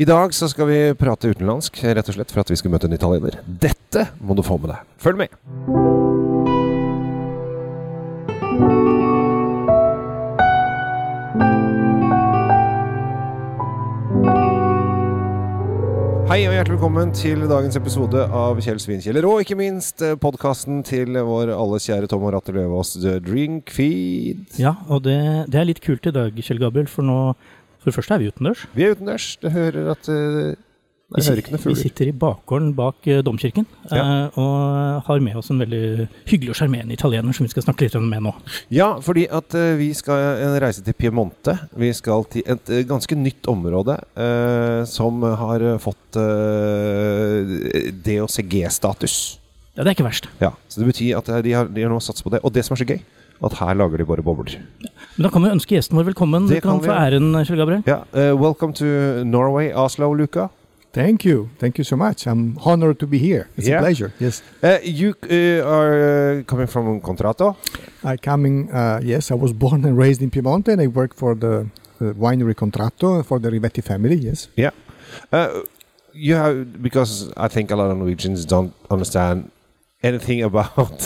I dag så skal vi prate utenlandsk, rett og slett for at vi skal møte en italiener. Dette må du få med deg. Følg med! Hei og hjertelig velkommen til dagens episode av Kjell Svinkjeller, og ikke minst podkasten til vår alles kjære Tom Ratte Løvaas, The Drink Feed. Ja, og det, det, er litt kult i dag, Kjell Gabriel, for nå For det første er vi utendørs. Vi er utendørs. Det hører at Jeg hører ikke noe fugler. vi, sitter i bakgården bak uh, domkirken ja. uh, og har med oss en veldig hyggelig og sjarmerende italiener som vi skal snakke litt med nå. Ja, fordi at vi skal reise til Piemonte. Vi skal til et ganske nytt område som har fått DOCG-status. Ja, det er ikke verst. Ja, så Det betyr at de har, de har nå satset på det. Og det som er så gøy, at her lager de bare bobler. Men da kan vi ønske gjesten vår velkommen. Det du kan, kan få æren, Kjell Gabriel. Ja, welcome to Norway, Oslo, Luca. Thank you. Thank you so much. I'm honored to be here. It's yeah. a pleasure. Yes. Uh, you uh, are uh, coming from Contratto? I coming, uh, yes, I was born and raised in Piemonte and I work for the winery Contratto for the Rivetti family, yes. Yeah. Uh, you have, because I think a lot of Norwegians don't understand anything about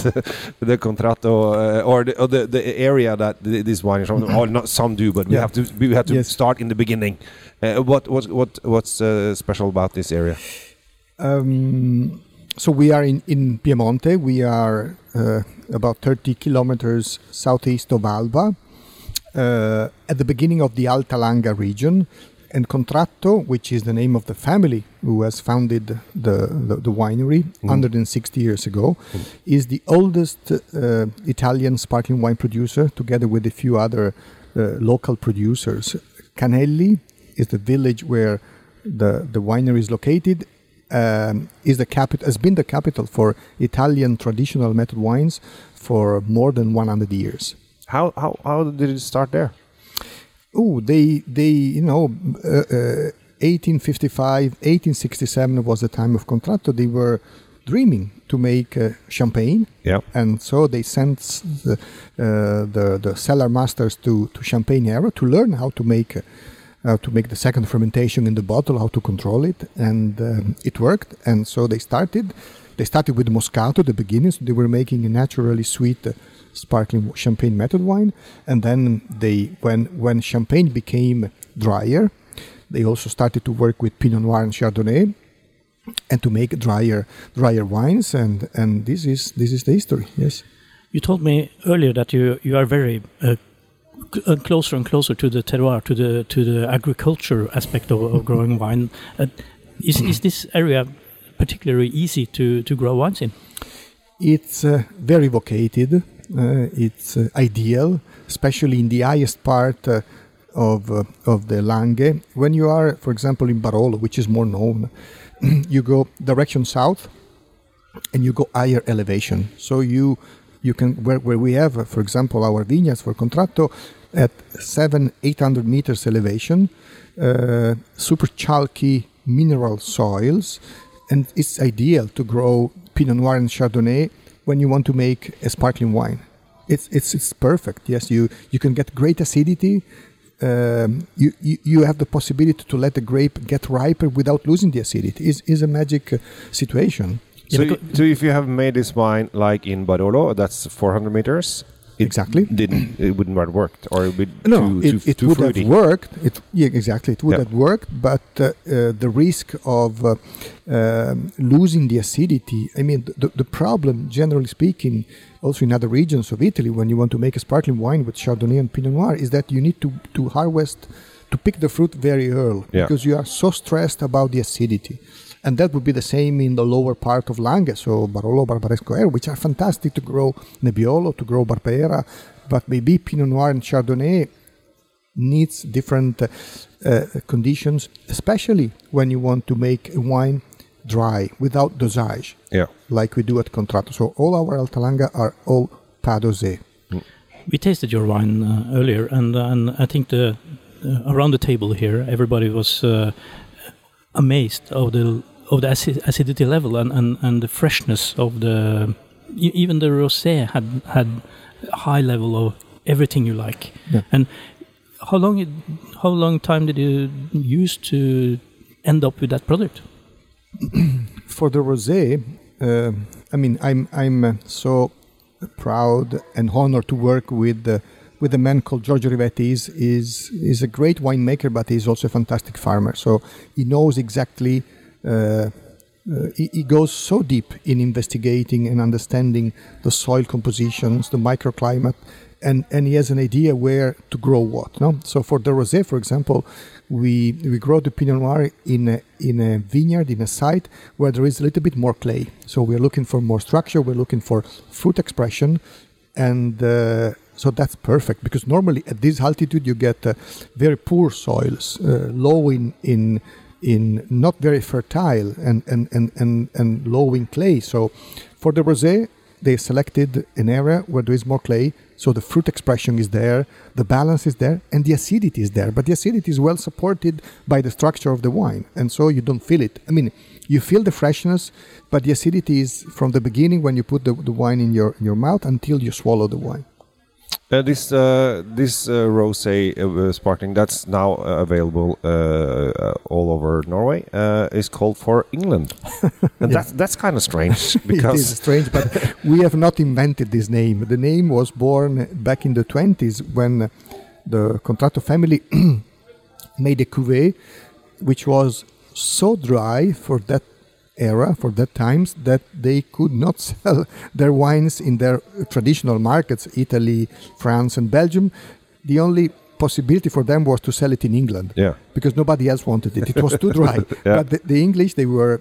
the contratto uh, or, the, or the, the area that this wine is from. or not some do, but we have to we have to yes. start in the beginning. Uh, what what what what's uh, special about this area? Um, so we are in in Piemonte. We are uh, about 30 kilometers southeast of Alba, uh, at the beginning of the Alta Langa region and Contratto, which is the name of the family who has founded the, the, the winery mm. 160 years ago, mm. is the oldest uh, Italian sparkling wine producer, together with a few other uh, local producers. Canelli is the village where the, the winery is located. Um, is the capital has been the capital for Italian traditional method wines for more than 100 years. How, how, how did it start there? Oh, they they you know. Uh, uh, 1855, 1867 was the time of Contratto. They were dreaming to make uh, champagne. Yeah. And so they sent the, uh, the, the cellar masters to, to Champagne area to learn how to make uh, to make the second fermentation in the bottle, how to control it, and um, it worked. And so they started. They started with Moscato, the beginnings. They were making a naturally sweet uh, sparkling champagne method wine, and then they when when champagne became drier, they also started to work with Pinot Noir and Chardonnay, and to make drier drier wines, and and this is this is the history. Yes. You told me earlier that you you are very uh, uh closer and closer to the terroir, to the to the agriculture aspect of, of growing wine. Uh, is is this area particularly easy to to grow wines in? It's uh, very vocated. Uh, it's uh, ideal, especially in the highest part uh, of of the Langhe. When you are, for example, in Barolo, which is more known, you go direction south, and you go higher elevation. So you you can where, where we have, for example, our vineyards for Contratto at seven eight hundred meters elevation, uh, super chalky mineral soils, and it's ideal to grow Pinot Noir and Chardonnay when you want to make a sparkling wine. It's it's it's perfect. Yes, you you can get great acidity. Um, you, you, you have the possibility to let the grape get riper without losing the acidity. is is a magic uh, situation. So, so if you have made this wine like in Barolo, that's 400 meters, it exactly. didn't it wouldn't have worked or it would no too, it, too, it too would fruity. have worked. It yeah exactly. It would have worked but uh, uh, the risk of uh, um, losing the acidity i mean the, the problem generally speaking also in other regions of italy when you want to make a sparkling wine with chardonnay and pinot noir is that you need to to harvest to pick the fruit very early yeah. because you are so stressed about the acidity and that would be the same in the lower part of Langhe, so Barolo, Barbaresco area, which are fantastic to grow Nebbiolo, to grow Barbera, but maybe Pinot Noir and Chardonnay needs different uh, uh, conditions, especially when you want to make a wine dry without dosage, yeah. like we do at Contratto. So all our Alta Langa are all pas dosé. Mm. We tasted your wine uh, earlier, and and I think the uh, around the table here, everybody was uh, amazed of the of the acidity level and, and, and the freshness of the even the rosé had had high level of everything you like. Yeah. And how long it, how long time did you use to end up with that product? For the rosé, uh, I mean, I'm I'm uh, so proud and honored to work with uh, with a man called Giorgio Rivetti. He's, is is a great winemaker, but he's also a fantastic farmer. So he knows exactly. Uh, uh, he, he, goes so deep in investigating and understanding the soil compositions, the microclimate, and, and he has an idea where to grow what. No? So for the rosé, for example, we we grow the Pinot Noir in a, in a vineyard in a site where there is a little bit more clay. So we're looking for more structure. We're looking for fruit expression, and uh, so that's perfect because normally at this altitude you get uh, very poor soils, uh, low in in in not very fertile and and, and, and and low in clay. So for the rosé, they selected an area where there is more clay so the fruit expression is there, the balance is there, and the acidity is there. But the acidity is well supported by the structure of the wine, and so you don't feel it. I mean, you feel the freshness, but the acidity is from the beginning when you put the, the wine in your in your mouth until you swallow the wine. Uh, this uh, this uh, rosé uh, sparkling that's now uh, available uh, all over Norway is called for England, and yeah. that's that's kind of strange because it is strange. But we have not invented this name. The name was born back in the twenties when the Contratto family made a cuvée, which was so dry for that era for that times that they could not sell their wines in their traditional markets italy france and belgium. The only possibility for them was to sell it in england yeah. because nobody else wanted it. It was too dry. Yeah. but the, the, english they were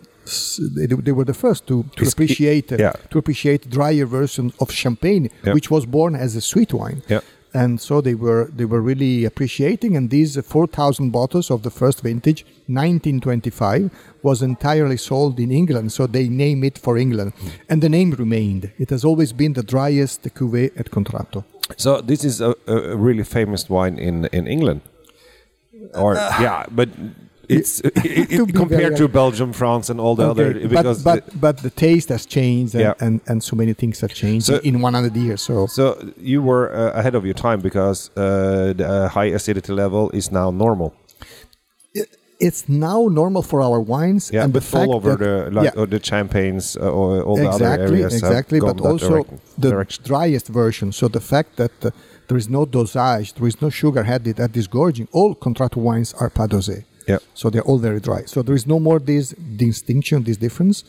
they, they were the first to, to appreciate uh, yeah. to appreciate drier version of champagne which was born as a sweet wine. Yeah and so they were they were really appreciating. And these 4000 bottles of the first vintage 1925 was entirely sold in England. So they name it for England. And the name remained. It has always been the driest cuvée at Contratto. So this is a, a really famous wine in in England. Or uh, yeah but it's it, it, compared to Belgium, France, and all the okay. other. Because but but, but the taste has changed, and, yeah. and, and so many things have changed so, in 100 years. So so you were uh, ahead of your time because uh, the uh, high acidity level is now normal. it's now normal for our wines, yeah, and but the all over the like yeah. the champagnes uh, or all exactly, the other areas exactly, but also the direction. driest version. So the fact that uh, there is no dosage, there is no sugar added at disgorging. All Contratto wines are pas dosé. Yeah. So they're all very dry. So there is no more this distinction, this difference.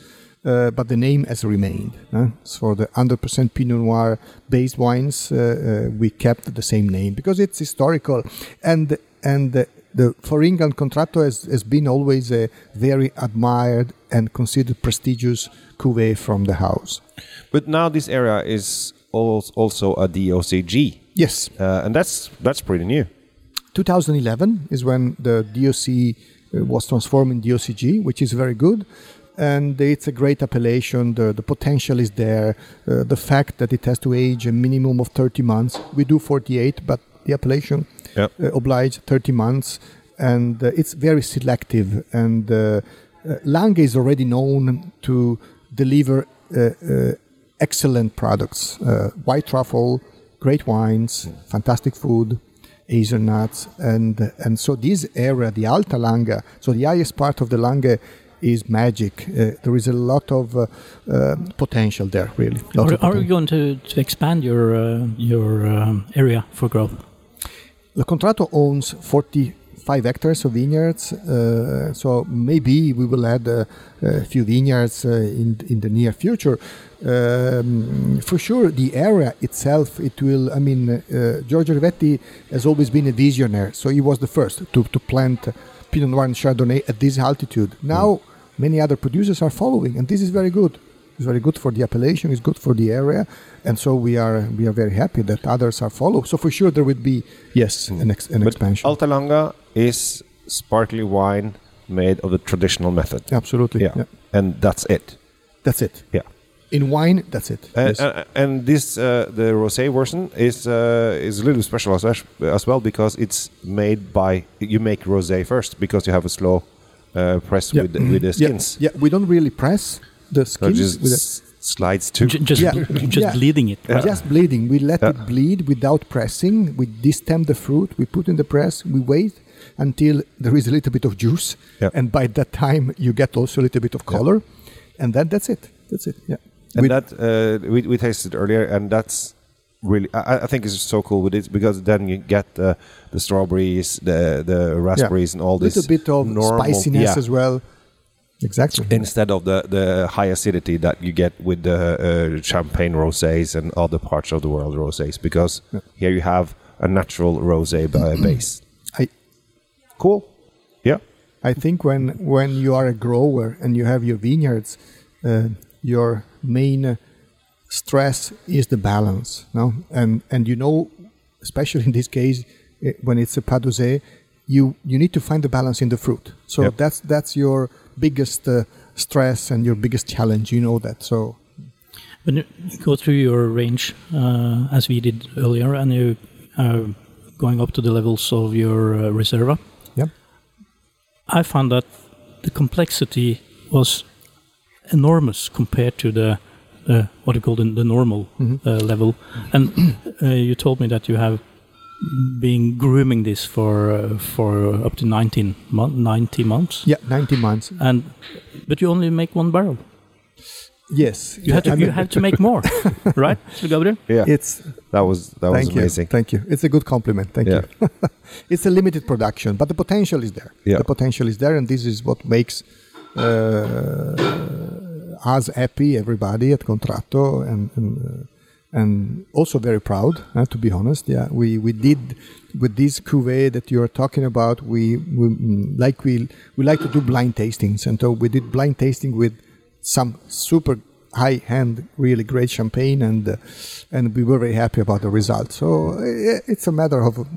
Uh, but the name has remained. Uh? So for the 100% Pinot Noir based wines, uh, uh, we kept the same name because it's historical, and and the, the for England Contratto has, has been always a very admired and considered prestigious cuvée from the house. But now this area is also a DOCG. Yes, uh, and that's that's pretty new. 2011 is when the DOC uh, was transformed in DOCG, which is very good. And it's a great appellation. The, the potential is there. Uh, the fact that it has to age a minimum of 30 months. We do 48, but the appellation yep. uh, oblige 30 months. And uh, it's very selective. And uh, uh, Langhe is already known to deliver excellent products white truffle, great wines, fantastic food hazelnuts, and and so this area, the Alta Langhe, so the highest part of the Langhe is magic. Uh, there is a lot of uh, uh, potential there, really. Are, are, you going to, to expand your uh, your um, area for growth? The Contratto owns 45 hectares of vineyards, uh, so maybe we will add uh, a few vineyards in in the near future. Um, for sure the area itself it will i mean uh, giorgio rivetti has always been a visionary so he was the first to, to plant pinot noir and chardonnay at this altitude. Now mm. many other producers are following and this is very good it's very good for the appellation it's good for the area and so we are we are very happy that others are followed. so for sure there would be yes an, ex, an expansion Alta Langhe is sparkly wine made of the traditional method absolutely yeah. yeah. and that's it that's it yeah in wine, that's it. Uh, yes. uh, and this uh, the rosé version is uh, is a little special as, as, well because it's made by you make rosé first because you have a slow uh, press yeah. with with the skins. Yeah. yeah. we don't really press the skins. So just slides too. J- just Yeah. just Yeah. bleeding it. Yeah. Just bleeding. We let Yeah. it bleed without pressing. We destem the fruit. We put in the press. We wait until there is a little bit of juice, Yeah. and by that time you get also a little bit of Yeah. color, and then that's it. That's it. Yeah. and With- that uh, we, we tasted earlier, and that's really I, I think is so cool with it because then you get the the strawberries, the the raspberries, and all this little bit of normal- spiciness yeah. as well. Exactly. instead of the the high acidity that you get with the uh, champagne rosés and other parts of the world rosés because Yeah. here you have a natural rosé base. I Cool. Yeah. I think when when you are a grower and you have your vineyards, uh, your main uh, stress is the balance, no? And and you know, especially in this case, eh, when it's a pas dosé, you you need to find the balance in the fruit. So Yep. that's that's your biggest uh, stress and your biggest challenge. You know that. So When you go through your range, uh, as we did earlier, and you are going up to the levels of your uh, Reserva, yeah, I found that the complexity was enormous compared to the uh, what you call the, the normal Mhm. uh, level. And uh, you told me that you have been grooming this for uh, for up to 19 mon- 90 months. yeah, ninety months. And but you only make one barrel. Yes, You have to I you mean, have to make more, right, Gabriel? Yeah. It's that was that was amazing. you, thank you. It's a good compliment. Thank Yeah. you. it's a limited production, but the potential is there. Yeah. The potential is there, and this is what makes uh, us happy, everybody at Contratto, and and, uh, and also very proud. Uh, to be honest, yeah, we we did with this cuvee that you are talking about. We, we mm, like we we like to do blind tastings, and so we did blind tasting with some super high end, really great champagne, and uh, and we were very happy about the result So uh, it's a matter of,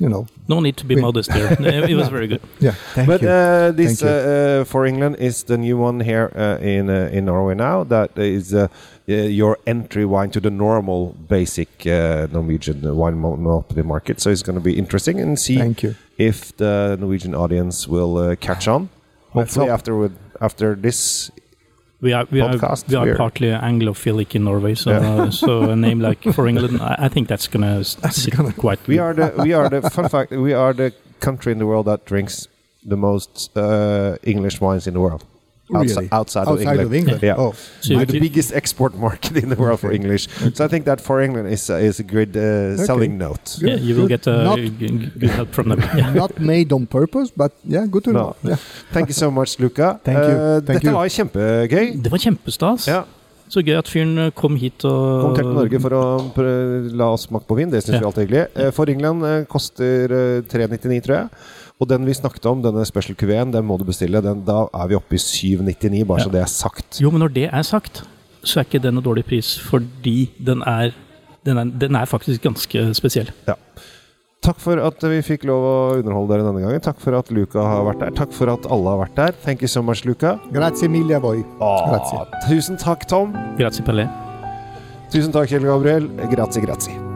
you know, No need to be Wait. modest there. It was very good. yeah. Thank but you. Uh, this Thank you. uh, uh, for England is the new one here uh, in uh, in Norway now. That is uh, uh, your entry wine to the normal basic uh, Norwegian wine monopoly market. So it's going to be interesting and see Thank you. if the Norwegian audience will uh, catch on. Hopefully, hope. after after this, We are we are Podcast, we are partly Anglophilic in Norway, so Yeah. uh, so a name like for England, I, I think that's gonna sit quite. we are the we are the fun fact we are the country in the world that drinks the most uh, English wines in the world. Outside, Really? outside, of England. of England. Yeah. Oh, So the biggest export market in the world for English. So I think that for England is uh, is a good uh, selling note. Good, yeah, you will good. get uh, Not- good help from them. Yeah. not made on purpose, but yeah, good to No. know. Yeah. Thank you so much, Luca. Thank you. Uh, Thank dette you. var kjempegøy. Det var kjempestas. Ja. Så gøy at fyren uh, kom hit og Kom til Norge for å la oss smake på vin. Det syns Ja. vi alltid er hyggelig. Eh, For England eh, koster eh, 399, tror jeg. Og den vi snakket om, denne special cuveen, den må du bestille. Den, da er vi oppe i 799, bare Ja. så det er sagt. Jo, men når det er sagt, så er ikke den en dårlig pris, fordi den er den er, den er faktisk ganske spesiell. Takk for at vi fikk lov å underholde dere denne gangen. Takk for at Luca har vært der. Takk for at alle har vært der. Thank you so much, Luca. Grazie mille voi. Grazie. Tusen takk, Tom. Grazie Pelé. Tusen takk, Kjell Gabriel. Grazie, grazie.